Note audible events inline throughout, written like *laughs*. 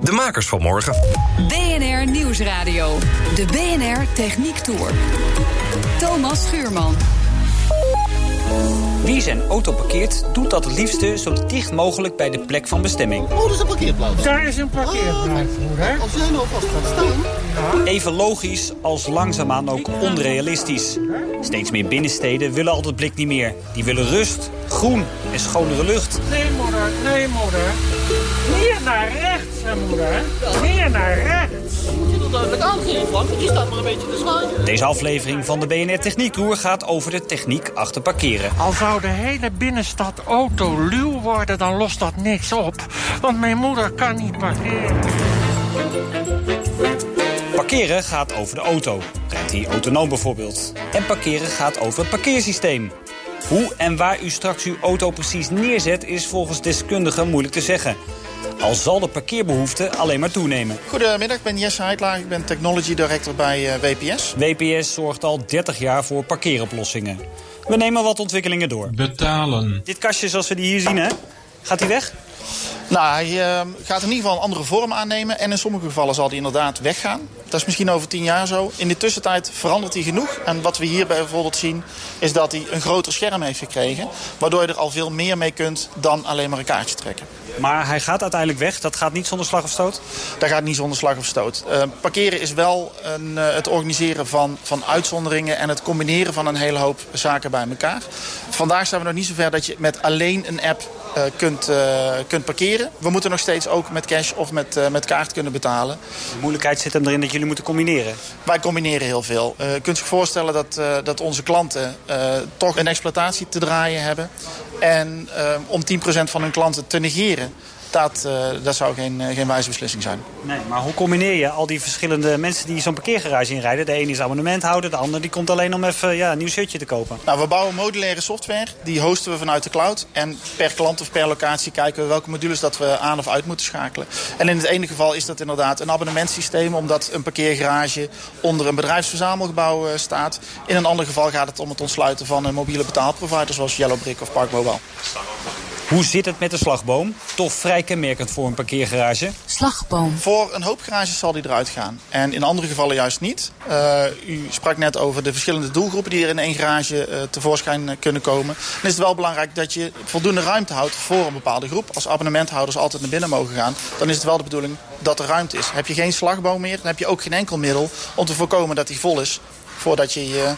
De makers van morgen. BNR Nieuwsradio. De BNR Techniek Tour. Thomas Schuurman. Wie zijn auto parkeert, doet dat het liefste zo dicht mogelijk bij de plek van bestemming. Oh, dat is een parkeerplaats. Daar is een parkeerplaats voor, hè? Als jij nou vast gaat staan. Even logisch als langzaamaan ook onrealistisch. Steeds meer binnensteden willen al dat blik niet meer. Die willen rust, groen en schonere lucht. Nee, moeder, nee, moeder. Hier naar rechts, hè, moeder. Hier naar rechts. Duidelijk aangeven, want je staat maar een beetje te zwaaien. Deze aflevering van de BNR Techniek Tour gaat over de techniek achter parkeren. Al zou de hele binnenstad autoluw worden, dan lost dat niks op. Want mijn moeder kan niet parkeren. Parkeren gaat over de auto. Rijdt hij autonoom bijvoorbeeld. En parkeren gaat over het parkeersysteem. Hoe en waar u straks uw auto precies neerzet is volgens deskundigen moeilijk te zeggen. Al zal de parkeerbehoefte alleen maar toenemen. Goedemiddag, ik ben Jesse Heitlaar. Ik ben Technology Director bij eh, WPS. WPS zorgt al 30 jaar voor parkeeroplossingen. We nemen wat ontwikkelingen door. Betalen. Dit kastje zoals we die hier zien, hè? Gaat hij weg? Nou, hij eh, gaat in ieder geval een andere vorm aannemen. En in sommige gevallen zal hij inderdaad weggaan. Dat is misschien over tien jaar zo. In de tussentijd verandert hij genoeg. En wat we hier bijvoorbeeld zien, is dat hij een groter scherm heeft gekregen. Waardoor je er al veel meer mee kunt dan alleen maar een kaartje trekken. Maar hij gaat uiteindelijk weg. Dat gaat niet zonder slag of stoot? Dat gaat niet zonder slag of stoot. Uh, parkeren is wel een, uh, het organiseren van, van uitzonderingen... en het combineren van een hele hoop zaken bij elkaar. Vandaag zijn we nog niet zover dat je met alleen een app kunt, kunt parkeren. We moeten nog steeds ook met cash of met, met kaart kunnen betalen. De moeilijkheid zit hem erin dat jullie moeten combineren? Wij combineren heel veel. je kunt zich voorstellen dat, dat onze klanten toch een exploitatie te draaien hebben. En om 10% van hun klanten te negeren dat, uh, dat zou geen, uh, geen wijze beslissing zijn. Nee, maar hoe combineer je al die verschillende mensen die zo'n parkeergarage inrijden? De ene is abonnementhouder, de ander die komt alleen om even ja, een nieuw shirtje te kopen. Nou, we bouwen modulaire software. Die hosten we vanuit de cloud. En per klant of per locatie kijken we welke modules dat we aan of uit moeten schakelen. En in het ene geval is dat inderdaad een abonnementsysteem... omdat een parkeergarage onder een bedrijfsverzamelgebouw uh, staat. In een ander geval gaat het om het ontsluiten van een mobiele betaalprovider... zoals Yellowbrick of Parkmobile. Hoe zit het met de slagboom? Toch vrij kenmerkend voor een parkeergarage. Slagboom. Voor een hoop garages zal die eruit gaan. En in andere gevallen juist niet. Uh, u sprak net over de verschillende doelgroepen die er in één garage uh, tevoorschijn kunnen komen. Dan is het wel belangrijk dat je voldoende ruimte houdt voor een bepaalde groep. Als abonnementhouders altijd naar binnen mogen gaan, dan is het wel de bedoeling dat er ruimte is. Heb je geen slagboom meer, dan heb je ook geen enkel middel om te voorkomen dat die vol is. Voordat je je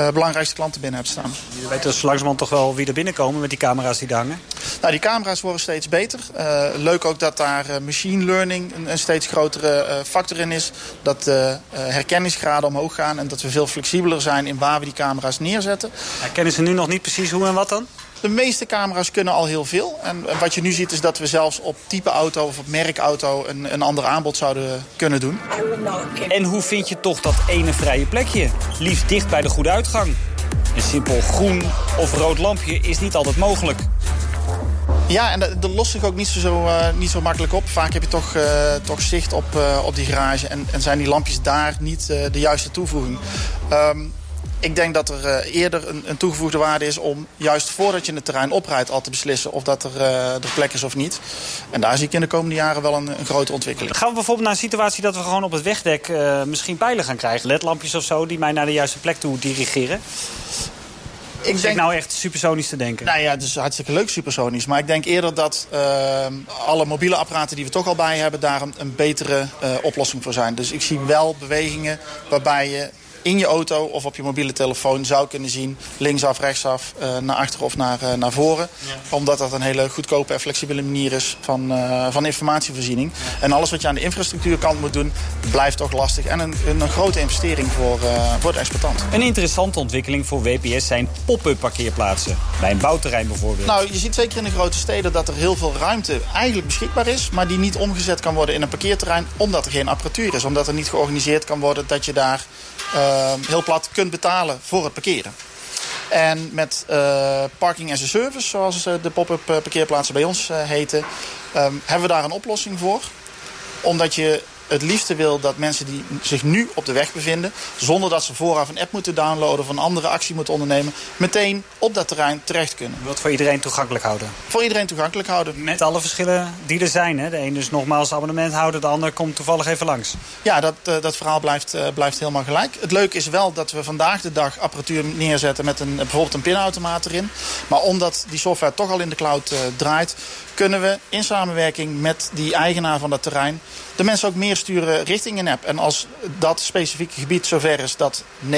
uh, belangrijkste klanten binnen hebt staan. Je weet dus langzamerhand toch wel wie er binnenkomen met die camera's die daar hangen? Nou, die camera's worden steeds beter. Uh, leuk ook dat daar uh, machine learning een, een steeds grotere factor in is. Dat de herkenningsgraden omhoog gaan en dat we veel flexibeler zijn in waar we die camera's neerzetten. Herkennen ze nu nog niet precies hoe en wat dan? De meeste camera's kunnen al heel veel. En wat je nu ziet is dat we zelfs op type auto of op merkauto een, een ander aanbod zouden kunnen doen. En hoe vind je toch dat ene vrije plekje? Liefst dicht bij de goede uitgang. Een simpel groen of rood lampje is niet altijd mogelijk. Ja, en dat, dat lost zich ook niet zo, uh, niet zo makkelijk op. Vaak heb je toch, uh, toch zicht op, uh, op die garage. En, en zijn die lampjes daar niet de juiste toevoeging. Um, ik denk dat er uh, eerder een, een, toegevoegde waarde is om juist voordat je het terrein oprijdt al te beslissen of dat er, uh, er plek is of niet. En daar zie ik in de komende jaren wel een, een grote ontwikkeling. Gaan we bijvoorbeeld naar een situatie dat we gewoon op het wegdek uh, misschien pijlen gaan krijgen? Ledlampjes of zo die mij naar de juiste plek toe dirigeren? Ik denk ik nou echt supersonisch te denken. Nou ja, het is hartstikke leuk supersonisch. Maar ik denk eerder dat uh, alle mobiele apparaten die we toch al bij hebben... daar een, een betere uh, oplossing voor zijn. Dus ik zie wel bewegingen waarbij je in je auto of op je mobiele telefoon zou kunnen zien... linksaf, rechtsaf, uh, naar achter of naar, uh, naar voren. Omdat dat een hele goedkope en flexibele manier is van, uh, van informatievoorziening. En alles wat je aan de infrastructuurkant moet doen, blijft toch lastig. En een, een grote investering voor, voor de exploitant. Een interessante ontwikkeling voor WPS zijn pop-up parkeerplaatsen. Bij een bouwterrein bijvoorbeeld. Nou, je ziet zeker in de grote steden dat er heel veel ruimte eigenlijk beschikbaar is... maar die niet omgezet kan worden in een parkeerterrein... omdat er geen apparatuur is. Omdat er niet georganiseerd kan worden dat je daar heel plat kunt betalen voor het parkeren. En met uh, parking as a service, zoals de pop-up parkeerplaatsen bij ons uh, heten... Um, hebben we daar een oplossing voor. Omdat je het liefste wil dat mensen die zich nu op de weg bevinden... zonder dat ze vooraf een app moeten downloaden of een andere actie moeten ondernemen... meteen op dat terrein terecht kunnen. Wilt voor iedereen toegankelijk houden? Voor iedereen toegankelijk houden. Met alle verschillen die er zijn. Hè? De een dus nogmaals abonnement houden, de ander komt toevallig even langs. Ja, dat, uh, dat verhaal blijft, uh, blijft helemaal gelijk. Het leuke is wel dat we vandaag de dag apparatuur neerzetten... met een, bijvoorbeeld een pinautomaat erin. Maar omdat die software toch al in de cloud uh, draait... kunnen we in samenwerking met die eigenaar van dat terrein de mensen ook meer sturen richting een app. En als dat specifieke gebied zover is dat 99%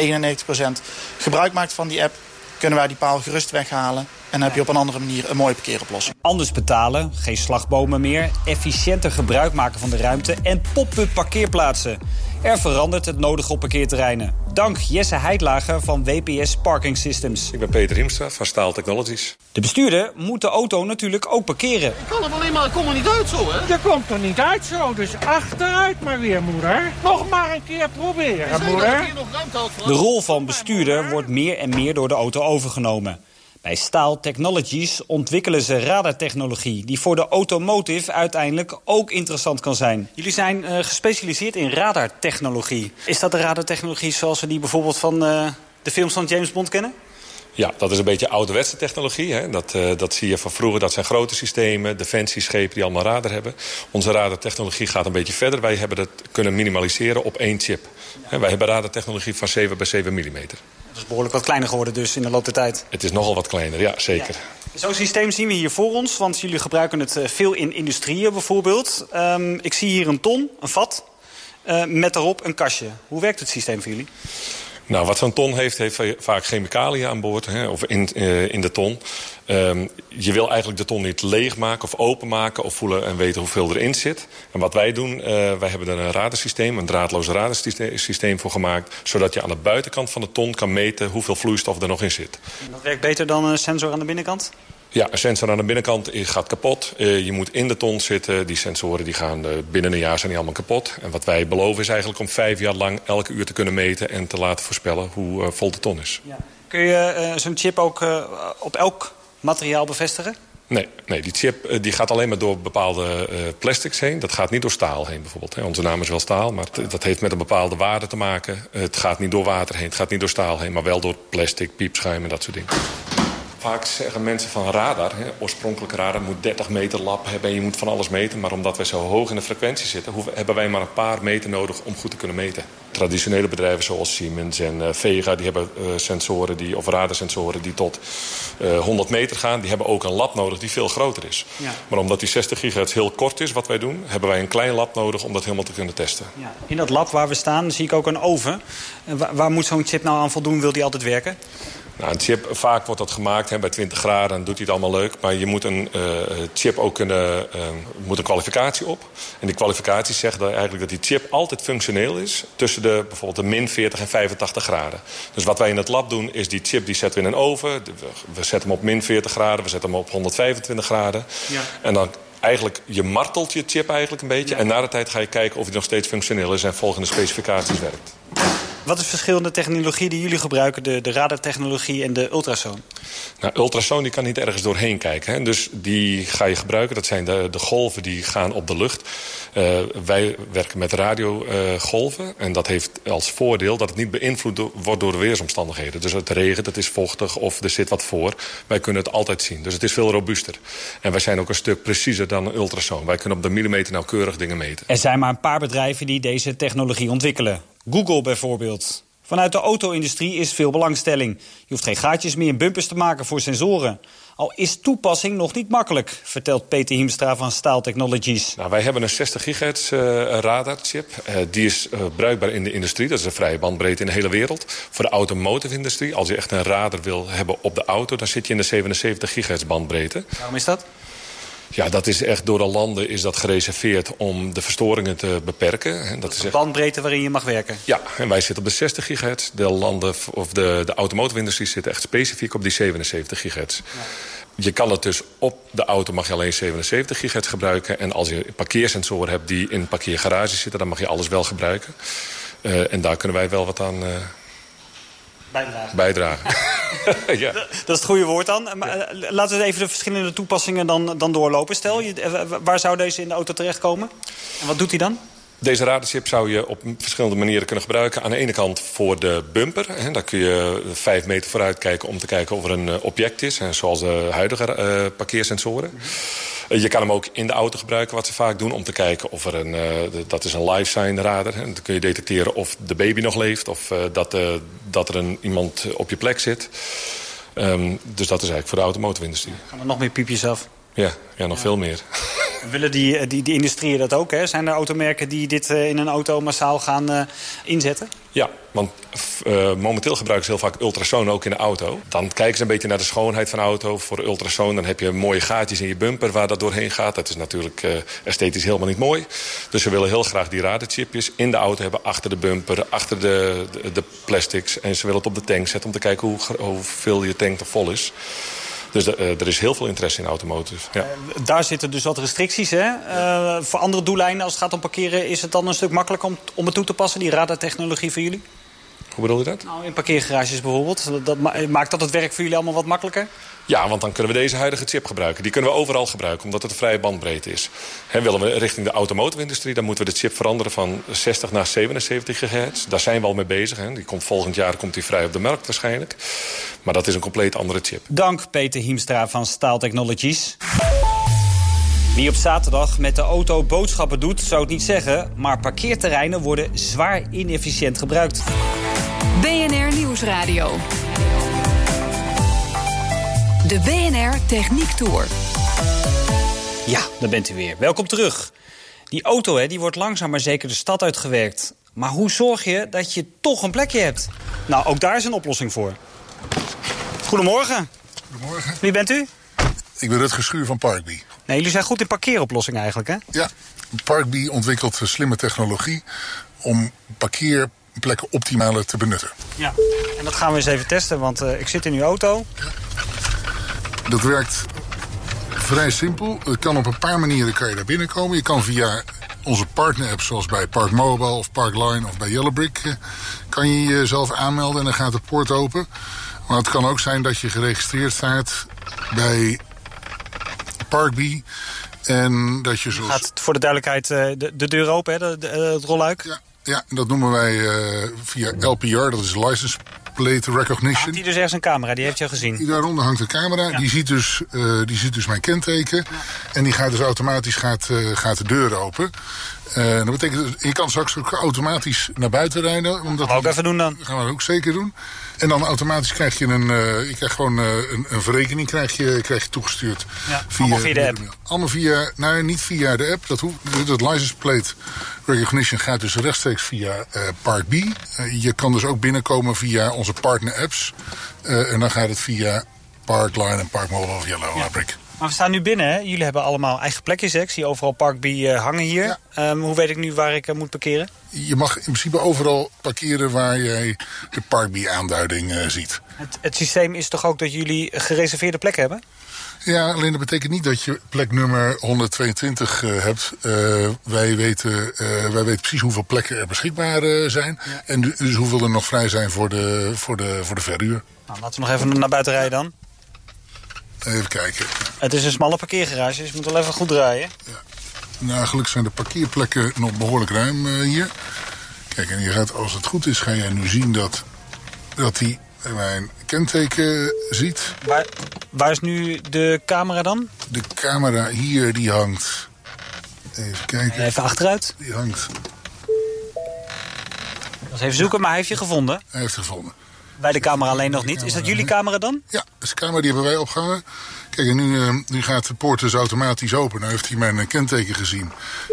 gebruik maakt van die app... kunnen wij die paal gerust weghalen. En heb je op een andere manier een mooie parkeeroplossing. Anders betalen, geen slagbomen meer, efficiënter gebruik maken van de ruimte... en pop-up parkeerplaatsen. Er verandert het nodige op parkeerterreinen. Dank Jesse Heidlager van WPS Parking Systems. Ik ben Peter Hiemstra van Staal Technologies. De bestuurder moet de auto natuurlijk ook parkeren. Ik kan er alleen maar, ik kom er niet uit zo, hè? Je komt er niet uit zo, dus achteruit maar weer, moeder. Nog maar een keer proberen, moeder. De rol van bestuurder wordt meer en meer door de auto overgenomen. Bij Staal Technologies ontwikkelen ze radartechnologie... die voor de automotive uiteindelijk ook interessant kan zijn. Jullie zijn uh, gespecialiseerd in radartechnologie. Is dat de radartechnologie zoals we die bijvoorbeeld van uh, de films van James Bond kennen? Ja, dat is een beetje ouderwetse technologie. Hè? Dat, uh, dat zie je van vroeger. Dat zijn grote systemen, defensieschepen die allemaal radar hebben. Onze radartechnologie gaat een beetje verder. Wij hebben dat kunnen minimaliseren op één chip. Ja. Wij hebben radartechnologie van 7 bij 7 mm. Dat is behoorlijk wat kleiner geworden dus in de loop der tijd. Het is nogal wat kleiner, ja, zeker. Ja. Zo'n systeem zien we hier voor ons, want jullie gebruiken het veel in industrieën bijvoorbeeld. Um, ik zie hier een ton, een vat, uh, met daarop een kastje. Hoe werkt het systeem voor jullie? Nou, wat zo'n ton heeft, heeft vaak chemicaliën aan boord, hè, of in, uh, in de ton. Um, je wil eigenlijk de ton niet leegmaken of openmaken... of voelen en weten hoeveel erin zit. En wat wij doen, uh, wij hebben er een radarsysteem... een draadloos radarsysteem voor gemaakt... zodat je aan de buitenkant van de ton kan meten... hoeveel vloeistof er nog in zit. Dat werkt beter dan een sensor aan de binnenkant? Ja, een sensor aan de binnenkant gaat kapot. Uh, je moet in de ton zitten. Die sensoren die gaan uh, binnen een jaar zijn die allemaal kapot. En wat wij beloven is eigenlijk om vijf jaar lang elke uur te kunnen meten... en te laten voorspellen hoe uh, vol de ton is. Ja. Kun je zo'n chip ook op elk materiaal bevestigen? Nee, nee die chip die gaat alleen maar door bepaalde plastics heen. Dat gaat niet door staal heen bijvoorbeeld. Hè. Onze naam is wel staal, maar het, dat heeft met een bepaalde waarde te maken. Het gaat niet door water heen, het gaat niet door staal heen... maar wel door plastic, piepschuim en dat soort dingen. Vaak zeggen mensen van radar, hè, oorspronkelijke radar moet 30 meter lab hebben... en je moet van alles meten. Maar omdat wij zo hoog in de frequentie zitten... hebben wij maar een paar meter nodig om goed te kunnen meten. Traditionele bedrijven zoals Siemens en uh, Vega... die hebben uh, sensoren die, of radarsensoren die tot uh, 100 meter gaan. Die hebben ook een lab nodig die veel groter is. Ja. Maar omdat die 60 gigahertz heel kort is wat wij doen... hebben wij een klein lab nodig om dat helemaal te kunnen testen. Ja. In dat lab waar we staan zie ik ook een oven. Waar, waar moet zo'n chip nou aan voldoen? Wil die altijd werken? Nou, een chip, vaak wordt dat gemaakt hè, bij 20 graden, dan doet hij het allemaal leuk. Maar je moet een uh, chip ook kunnen, uh, moet een kwalificatie op. En die kwalificatie zegt eigenlijk dat die chip altijd functioneel is... tussen de, bijvoorbeeld de min 40 en 85 graden. Dus wat wij in het lab doen, is die chip die zetten we in een oven. We zetten hem op min 40 graden, we zetten hem op 125 graden. Ja. En dan eigenlijk, je martelt je chip eigenlijk een beetje. Ja. En na de tijd ga je kijken of hij nog steeds functioneel is... en volgende specificaties werkt. Wat is het verschil in de technologie die jullie gebruiken? De, de radartechnologie en de ultrasoon? Nou, ultrasoon die kan niet ergens doorheen kijken. Hè? Dus die ga je gebruiken. Dat zijn de, de golven die gaan op de lucht. Uh, wij werken met radiogolven. Uh, en dat heeft als voordeel dat het niet beïnvloed wordt door de weersomstandigheden. Dus het regent, het is vochtig of er zit wat voor. Wij kunnen het altijd zien. Dus het is veel robuuster. En wij zijn ook een stuk preciezer dan een ultrasoon. Wij kunnen op de millimeter nauwkeurig dingen meten. Er zijn maar een paar bedrijven die deze technologie ontwikkelen. Google bijvoorbeeld. Vanuit de auto-industrie is veel belangstelling. Je hoeft geen gaatjes meer in bumpers te maken voor sensoren. Al is toepassing nog niet makkelijk, vertelt Peter Hiemstra van Staal Technologies. Nou, wij hebben een 60 gigahertz uh, radarchip. Uh, die is uh, bruikbaar in de industrie. Dat is een vrije bandbreedte in de hele wereld. Voor de automotive industrie, als je echt een radar wil hebben op de auto... dan zit je in de 77 gigahertz bandbreedte. Waarom is dat? Ja, dat is echt door de landen is dat gereserveerd om de verstoringen te beperken. En dat is de echt... bandbreedte waarin je mag werken? Ja, en wij zitten op de 60 gigahertz. De landen, of de, de automotive-industrie zit echt specifiek op die 77 gigahertz. Ja. Je kan het dus op de auto mag je alleen 77 gigahertz gebruiken. En als je parkeersensoren hebt die in parkeergarages zitten... dan mag je alles wel gebruiken. Uh, en daar kunnen wij wel wat aan... Uh, Bijdragen. Bijdragen. *laughs* ja. Dat is het goede woord dan. Maar, ja. Laten we even de verschillende toepassingen dan, dan doorlopen. Stel, je, waar zou deze in de auto terechtkomen? En wat doet hij dan? Deze radarchip zou je op verschillende manieren kunnen gebruiken. Aan de ene kant voor de bumper. Hè, daar kun je vijf meter vooruit kijken om te kijken of er een object is. Hè, zoals de huidige uh, parkeersensoren. Je kan hem ook in de auto gebruiken, wat ze vaak doen... om te kijken of er een, uh, dat is een live sign radar. En dan kun je detecteren of de baby nog leeft... of uh, dat, uh, dat er een, iemand op je plek zit. Um, dus dat is eigenlijk voor de automotive-industrie. Gaan er nog meer piepjes af? Ja, ja nog ja. veel meer. Willen die, die, die industrieën dat ook? Hè? Zijn er automerken die dit uh, in een auto massaal gaan uh, inzetten? Ja, want momenteel gebruiken ze heel vaak ultrasoon ook in de auto. Dan kijken ze een beetje naar de schoonheid van de auto. Voor ultrasoon dan heb je mooie gaatjes in je bumper waar dat doorheen gaat. Dat is natuurlijk esthetisch helemaal niet mooi. Dus ze willen heel graag die radarchipjes in de auto hebben. Achter de bumper, achter de, de, de plastics. En ze willen het op de tank zetten om te kijken hoe, hoeveel je tank er vol is. Dus de, uh, er is heel veel interesse in automotive. Ja. Uh, daar zitten dus wat restricties. Hè? Uh, voor andere doeleinden, als het gaat om parkeren... is het dan een stuk makkelijker om, om het toe te passen, die radartechnologie voor jullie? Hoe bedoel je dat? Nou, in parkeergarages bijvoorbeeld. Dat, maakt dat het werk voor jullie allemaal wat makkelijker? Ja, want dan kunnen we deze huidige chip gebruiken. Die kunnen we overal gebruiken, omdat het een vrije bandbreedte is. He, willen we richting de automotive-industrie... dan moeten we de chip veranderen van 60 naar 77 gigahertz. Daar zijn we al mee bezig. He. Die komt volgend jaar komt die vrij op de markt waarschijnlijk. Maar dat is een compleet andere chip. Dank Peter Hiemstra van Staal Technologies. Wie op zaterdag met de auto boodschappen doet, zou het niet zeggen... maar parkeerterreinen worden zwaar inefficiënt gebruikt. Nieuwsradio. De BNR Techniek Tour. Ja, daar bent u weer. Welkom terug. Die auto hè, die wordt langzaam maar zeker de stad uitgewerkt. Maar hoe zorg je dat je toch een plekje hebt? Nou, ook daar is een oplossing voor. Goedemorgen. Goedemorgen. Wie bent u? Ik ben Rutger Schuur van Parkbee. Nee, jullie zijn goed in parkeeroplossingen eigenlijk, hè? Ja. Parkbee ontwikkelt slimme technologie om parkeerplekken optimaler te benutten. Ja, en dat gaan we eens even testen, want uh, ik zit in uw auto. Dat werkt vrij simpel. Het kan op een paar manieren kan je daar binnenkomen. Je kan via onze partner-apps zoals bij Park Mobile of Parkline of bij Yellowbrick... kan je jezelf aanmelden en dan gaat de poort open. Maar het kan ook zijn dat je geregistreerd staat bij Parkbee... En dat je zo. Gaat voor de duidelijkheid de, de deur open, hè? De, de, het rolluik? Ja, ja, dat noemen wij uh, via LPR, dat is License Plate Recognition. Had die dus ergens een camera, die heeft je gezien? Daaronder hangt een camera, ja. die, ziet dus, uh, die ziet dus mijn kenteken. Ja. En die gaat dus automatisch gaat, uh, gaat de deur open. Uh, dat betekent, je kan straks ook automatisch naar buiten rijden. Omdat gaan we ook even doen dan. gaan we ook zeker doen. En dan automatisch krijg je een, uh, je krijgt gewoon uh, een, een verrekening krijg je, krijg je toegestuurd. Ja, via, allemaal via de app? Allemaal via, nou niet via de app. Dat, hoeft, dat license plate recognition gaat dus rechtstreeks via Park B. je kan dus ook binnenkomen via onze partner apps. en dan gaat het via Parkline en Park Mobile of Yellow ja. Maar we staan nu binnen, hè? Jullie hebben allemaal eigen plekjes, hè? Ik zie overal Park B uh, hangen hier. Ja. Um, hoe weet ik nu waar ik uh, moet parkeren? Je mag in principe overal parkeren waar jij de Park B aanduiding uh, ziet. Het, het, systeem is toch ook dat jullie gereserveerde plekken hebben? Ja, alleen dat betekent niet dat je plek nummer 122 hebt. wij, weten, wij weten precies hoeveel plekken er beschikbaar zijn. Ja. En dus hoeveel er nog vrij zijn voor de, voor de, voor de verhuur. Nou, laten we nog even naar buiten rijden dan. Even kijken. Het is een smalle parkeergarage, dus je moet wel even goed draaien. Ja. Nou, gelukkig zijn de parkeerplekken nog behoorlijk ruim uh, hier. Kijk, en je gaat, als het goed is, ga je nu zien dat, dat hij mijn kenteken ziet. Waar, waar is nu de camera dan? De camera hier, die hangt... Even kijken. Even achteruit. Die hangt Dat is even zoeken, maar hij heeft je gevonden? Hij heeft gevonden. Bij de camera alleen nog niet. Is dat jullie camera dan? Ja, dat is de camera die hebben wij opgehangen. Kijk, en nu, uh, nu gaat de poort dus automatisch open. Nu heeft hij mijn kenteken gezien.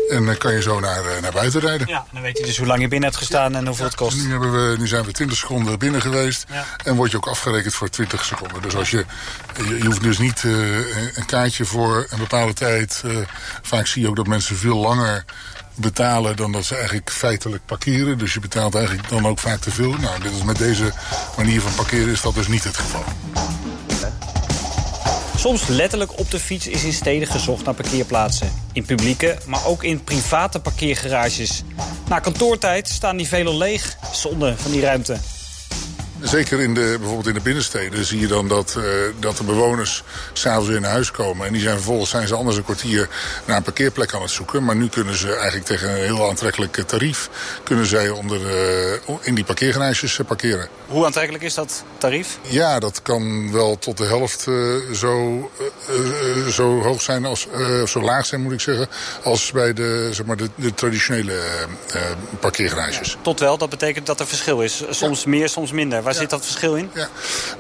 En dan kan je zo naar, uh, naar buiten rijden. Ja, dan weet je dus hoe lang je binnen hebt gestaan en hoeveel ja, het kost. Nu, hebben we, nu zijn we 20 seconden binnen geweest. Ja. En word je ook afgerekend voor 20 seconden. Dus als je, je, je hoeft dus niet een kaartje voor een bepaalde tijd. vaak zie je ook dat mensen veel langer betalen dan dat ze eigenlijk feitelijk parkeren. Dus je betaalt eigenlijk dan ook vaak te veel. Nou, dit is met deze manier van parkeren is dat dus niet het geval. Soms letterlijk op de fiets is in steden gezocht naar parkeerplaatsen. In publieke, maar ook in private parkeergarages. Na kantoortijd staan die veelal leeg. Zonde van die ruimte. Zeker in de, bijvoorbeeld in de binnensteden zie je dan dat, uh, dat de bewoners s'avonds weer naar huis komen. En die zijn vervolgens zijn ze anders een kwartier naar een parkeerplek aan het zoeken. Maar nu kunnen ze eigenlijk tegen een heel aantrekkelijk tarief... kunnen zij onder, uh, in die parkeergarages parkeren. Hoe aantrekkelijk is dat tarief? Ja, dat kan wel tot de helft uh, zo, zo hoog zijn, als, zo laag zijn moet ik zeggen... als bij de, zeg maar, de, de traditionele parkeergarages. Tot wel, dat betekent dat er verschil is. Soms ja. meer, soms minder. Waar ja. zit dat verschil in? Ja.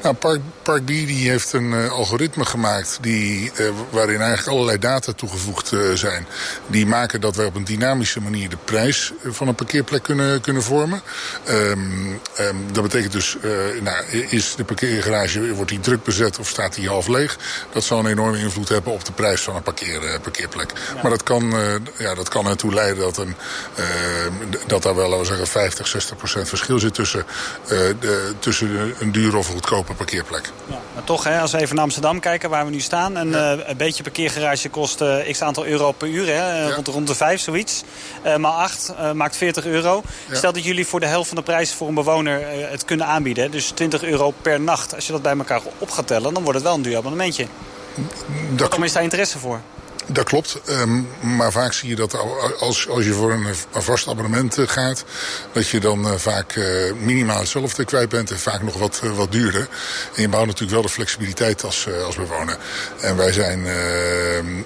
Nou, Park, Park B die heeft een uh, algoritme gemaakt die, uh, waarin eigenlijk allerlei data toegevoegd uh, zijn. Die maken dat wij op een dynamische manier de prijs van een parkeerplek kunnen, kunnen vormen. Um, um, dat betekent dus, nou, is de parkeergarage, wordt die druk bezet of staat die half leeg? Dat zal een enorme invloed hebben op de prijs van een parkeer, parkeerplek. Ja. Maar dat kan, ja, dat kan ertoe leiden dat, een, dat daar wel, laten we zeggen, 50, 60 procent verschil zit tussen de tussen een dure of een goedkope parkeerplek. Ja, maar toch, hè, als we even naar Amsterdam kijken waar we nu staan... een, ja. uh, een beetje parkeergarage kost uh, x aantal euro per uur, hè, ja. rond, rond de 5 zoiets. Uh, maal 8 maakt 40 euro. Stel dat jullie voor de helft van de prijs voor een bewoner het kunnen aanbieden... dus 20 euro per nacht. Als je dat bij elkaar op gaat tellen, dan wordt het wel een duur abonnementje. Waarom is daar interesse voor? Dat klopt, um, maar vaak zie je dat als, als je voor een, een vast abonnement uh, gaat... dat je dan uh, vaak uh, minimaal hetzelfde kwijt bent en vaak nog wat, wat duurder. En je bouwt natuurlijk wel de flexibiliteit als, als bewoner. En wij zijn um,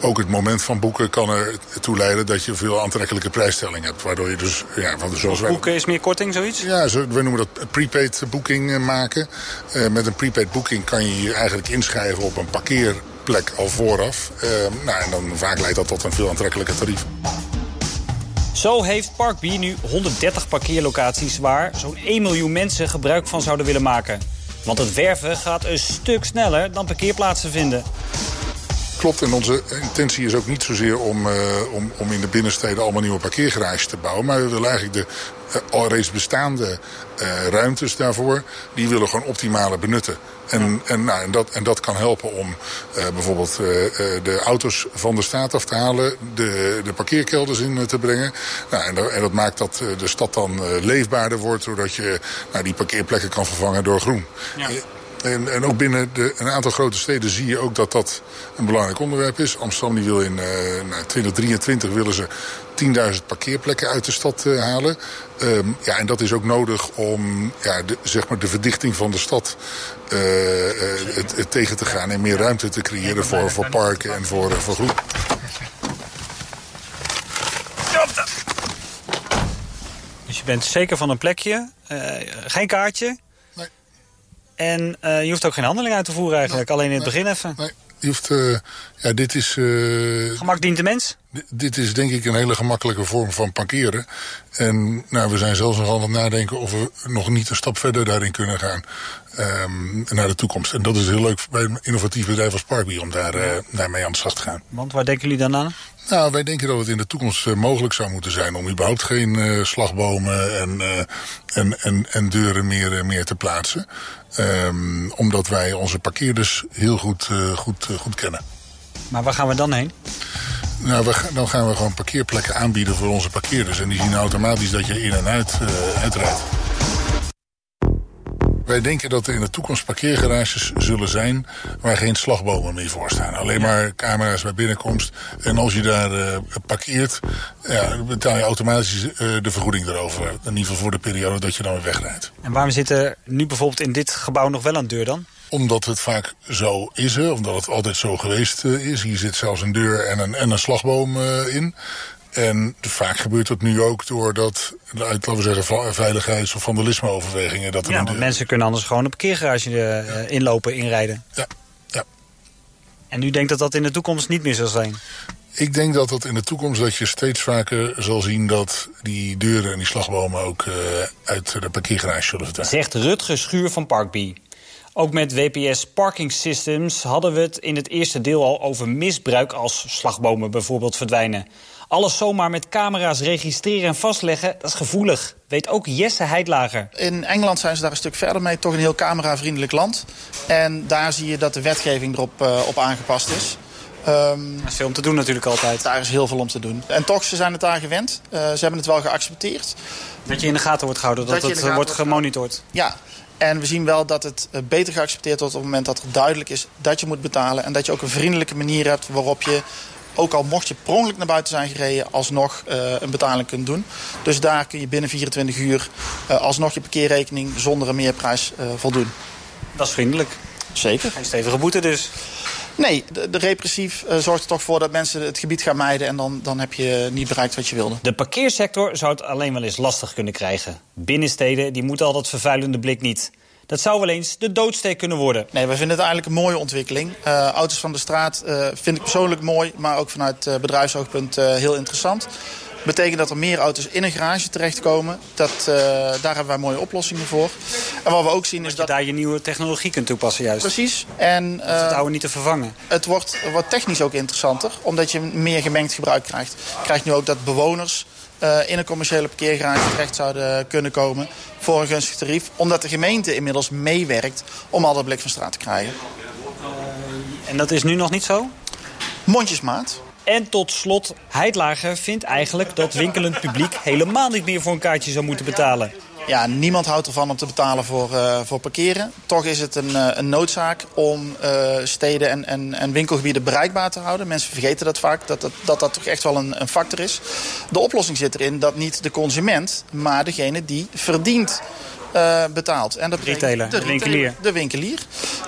ook het moment van boeken kan ertoe leiden... dat je veel aantrekkelijke prijsstelling hebt. Waardoor je dus, ja, van de, zoals wij... Boeken is meer korting, zoiets? Ja, zo, wij noemen dat prepaid boeking maken. met een prepaid boeking kan je je eigenlijk inschrijven op een parkeer plek al vooraf. Uh, nou, en dan vaak leidt dat tot een veel aantrekkelijker tarief. Zo heeft Park B nu 130 parkeerlocaties waar zo'n 1 miljoen mensen gebruik van zouden willen maken. Want het werven gaat een stuk sneller dan parkeerplaatsen vinden. Klopt, en onze intentie is ook niet zozeer om, uh, om, om in de binnensteden allemaal nieuwe parkeergarages te bouwen. Maar we willen eigenlijk de uh, al reeds bestaande uh, ruimtes daarvoor, die willen gewoon optimale benutten. En, en, nou, en, dat, en dat kan helpen om uh, bijvoorbeeld de auto's van de straat af te halen, de, de parkeerkelders in te brengen. Nou, en, dat, en dat maakt dat de stad dan leefbaarder wordt, doordat je nou, die parkeerplekken kan vervangen door groen. Ja. En, en ook binnen de, een aantal grote steden zie je ook dat dat een belangrijk onderwerp is. Amsterdam die wil in uh, nou, 2023 willen ze 10.000 parkeerplekken uit de stad uh, halen. Um, ja, en dat is ook nodig om ja, de, zeg maar de verdichting van de stad uh, het, het tegen te gaan... en meer ruimte te creëren voor, voor parken en voor, voor groen. Dus je bent zeker van een plekje, geen kaartje... En uh, je hoeft ook geen handeling uit te voeren eigenlijk. Nee, Alleen in het nee, begin even. Nee, je hoeft... Uh, ja, dit is... Uh, Gemak dient de mens? Dit is denk ik een hele gemakkelijke vorm van parkeren. En nou, we zijn zelfs nog aan het nadenken of we nog niet een stap verder daarin kunnen gaan. Um, naar de toekomst. En dat is heel leuk bij een innovatief bedrijf als Parkbee om daar, uh, daarmee aan de slag te gaan. Want waar denken jullie dan aan? Nou, wij denken dat het in de toekomst uh, mogelijk zou moeten zijn om überhaupt geen uh, slagbomen en, en, en, en deuren meer, meer te plaatsen. Um, omdat wij onze parkeerders heel goed, goed, goed kennen. Maar waar gaan we dan heen? Nou, we, dan gaan we gewoon parkeerplekken aanbieden voor onze parkeerders. En die zien automatisch dat je in en uit uitrijdt. Wij denken dat er in de toekomst parkeergarages zullen zijn waar geen slagbomen meer voor staan. Alleen maar camera's bij binnenkomst. En als je daar uh, parkeert, ja, betaal je automatisch uh, de vergoeding erover. In ieder geval voor de periode dat je dan weer wegrijdt. En waarom zit er nu bijvoorbeeld in dit gebouw nog wel een deur dan? Omdat het vaak zo is, hè? omdat het altijd zo geweest uh, is. Hier zit zelfs een deur en een, en een slagboom in. En vaak gebeurt dat nu ook doordat, uit, laten we zeggen, veiligheids- of vandalisme-overwegingen. Dat er Ja, want mensen kunnen anders gewoon een parkeergarage eh, inlopen, inrijden. Ja, ja. En u denkt dat dat in de toekomst niet meer zal zijn? Ik denk dat dat in de toekomst dat je steeds vaker zal zien dat die deuren en die slagbomen ook eh, uit de parkeergarage zullen verdwijnen. Zegt Rutger Schuur van Parkbee. Ook met WPS Parking Systems hadden we het in het eerste deel al over misbruik als slagbomen bijvoorbeeld verdwijnen. Alles zomaar met camera's registreren en vastleggen, dat is gevoelig. Weet ook Jesse Heidlager. In Engeland zijn ze daar een stuk verder mee. Toch een heel cameravriendelijk land. En daar zie je dat de wetgeving erop eh, op aangepast is. Ehm, Er is veel om te doen natuurlijk altijd. daar is heel veel om te doen. En toch, ze zijn het daar gewend. Eh, ze hebben het wel geaccepteerd. Dat je in de gaten wordt gehouden, dat, het eh, wordt gemonitord. Ja, en we zien wel dat het eh, beter geaccepteerd wordt op het moment dat er duidelijk is dat je moet betalen. En dat je ook een vriendelijke manier hebt waarop je, ook al mocht je per ongeluk naar buiten zijn gereden, alsnog eh, een betaling kunt doen. Dus daar kun je binnen 24 uur eh, alsnog je parkeerrekening zonder een meerprijs voldoen. Dat is vriendelijk. Zeker. Geen stevige boete dus. Nee, de, de repressief eh, zorgt er toch voor dat mensen het gebied gaan mijden en dan, dan heb je niet bereikt wat je wilde. De parkeersector zou het alleen wel eens lastig kunnen krijgen. Binnensteden die moeten al dat vervuilende blik niet. Dat zou wel eens de doodsteek kunnen worden. Nee, we vinden het eigenlijk een mooie ontwikkeling. Eh, auto's van de straat eh, vind ik persoonlijk mooi, maar ook vanuit eh, bedrijfsoogpunt heel interessant. Betekent dat er meer auto's in een garage terechtkomen. Dat, eh, daar hebben wij mooie oplossingen voor. En wat we ook zien is Dat je daar je nieuwe technologie kunt toepassen juist. Precies. En Om het eh, oude niet te vervangen. het wordt, wordt technisch ook interessanter, omdat je meer gemengd gebruik krijgt. Je krijgt nu ook dat bewoners eh, in een commerciële parkeergarage terecht zouden kunnen komen voor een gunstig tarief. Omdat de gemeente inmiddels meewerkt om al dat blik van straat te krijgen. En dat is nu nog niet zo? Mondjesmaat. En tot slot, Heidlager vindt eigenlijk dat winkelend publiek helemaal niet meer voor een kaartje zou moeten betalen. Ja, niemand houdt ervan om te betalen voor, eh, voor parkeren. Toch is het een, eh, een noodzaak om eh, steden en, en, en winkelgebieden bereikbaar te houden. Mensen vergeten dat vaak, dat dat, dat, dat toch echt wel een, een factor is. De oplossing zit erin dat niet de consument, maar degene die verdient... eh, betaalt. En dat Retailer, de winkelier. De winkelier.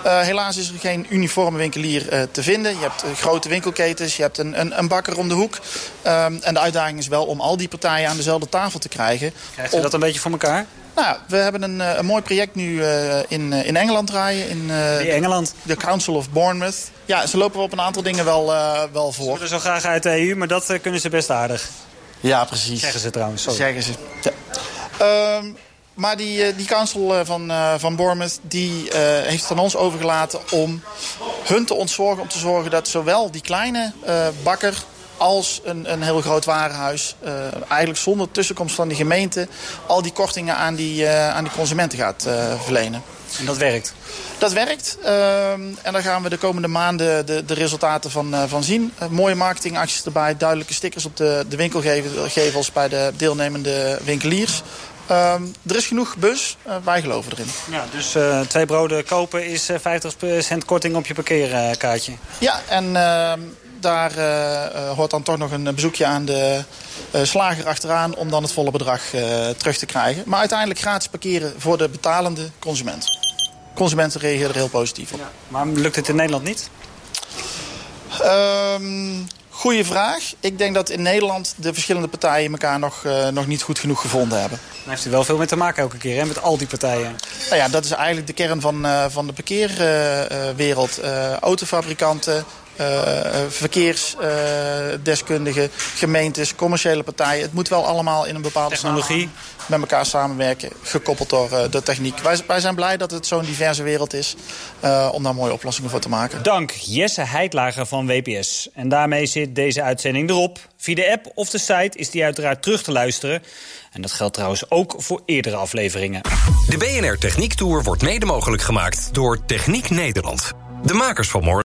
Eh, helaas is er geen uniforme winkelier eh, te vinden. Je hebt grote winkelketens, je hebt een, een, een bakker om de hoek. Ehm, en de uitdaging is wel om al die partijen aan dezelfde tafel te krijgen. Krijgt u Om- dat een beetje voor elkaar? nou, we hebben een, eh, een mooi project nu eh, in, in Engeland draaien. In eh, In Engeland. de Council of Bournemouth. Ja, ze lopen op een aantal dingen wel, eh, wel Ze voor. willen zo graag uit de EU, maar dat kunnen ze best aardig. Ja, precies. Zeggen ze trouwens. Sorry. Zeggen ze. Ja. Ehm, maar die, eh, die council eh, van, eh, van Bournemouth die, heeft het aan ons overgelaten om hun te ontzorgen. Om te zorgen dat zowel die kleine bakker als een, een heel groot warenhuis... eigenlijk zonder tussenkomst van de gemeente... al die kortingen aan die, aan die consumenten gaat verlenen. En dat werkt. Dat werkt. ehm, en daar gaan we de komende maanden de, de resultaten van, van zien. Mooie marketingacties erbij. Duidelijke stickers op de, de winkelgevels bij de deelnemende winkeliers. Ehm, er is genoeg bus. Eh, wij geloven erin. Ja, dus eh, twee broden kopen is eh 50% korting op je parkeerkaartje. Ja, en ehm, daar hoort dan toch nog een bezoekje aan de slager achteraan... om dan het volle bedrag terug te krijgen. Maar uiteindelijk gratis parkeren voor de betalende consument. Consumenten reageren er heel positief op. Maar lukt het in Nederland niet? Ehm goeie vraag. Ik denk dat in Nederland de verschillende partijen elkaar nog, eh, nog niet goed genoeg gevonden hebben. Daar heeft u wel veel mee te maken elke keer, hè? met al die partijen. Nou ja, dat is eigenlijk de kern van, eh, van de parkeerwereld. Eh, autofabrikanten, verkeersdeskundigen, gemeentes, commerciële partijen. Het moet wel allemaal in een bepaalde Technologie. met elkaar samenwerken, gekoppeld door eh, de techniek. Wij, wij zijn blij dat het zo'n diverse wereld is eh, om daar mooie oplossingen voor te maken. Dank Jesse Heidlager van WPS. En daarmee zit deze uitzending erop. Via de app of de site is die uiteraard terug te luisteren. En dat geldt trouwens ook voor eerdere afleveringen. De BNR Techniek Tour wordt mede mogelijk gemaakt door Techniek Nederland. De makers van morgen.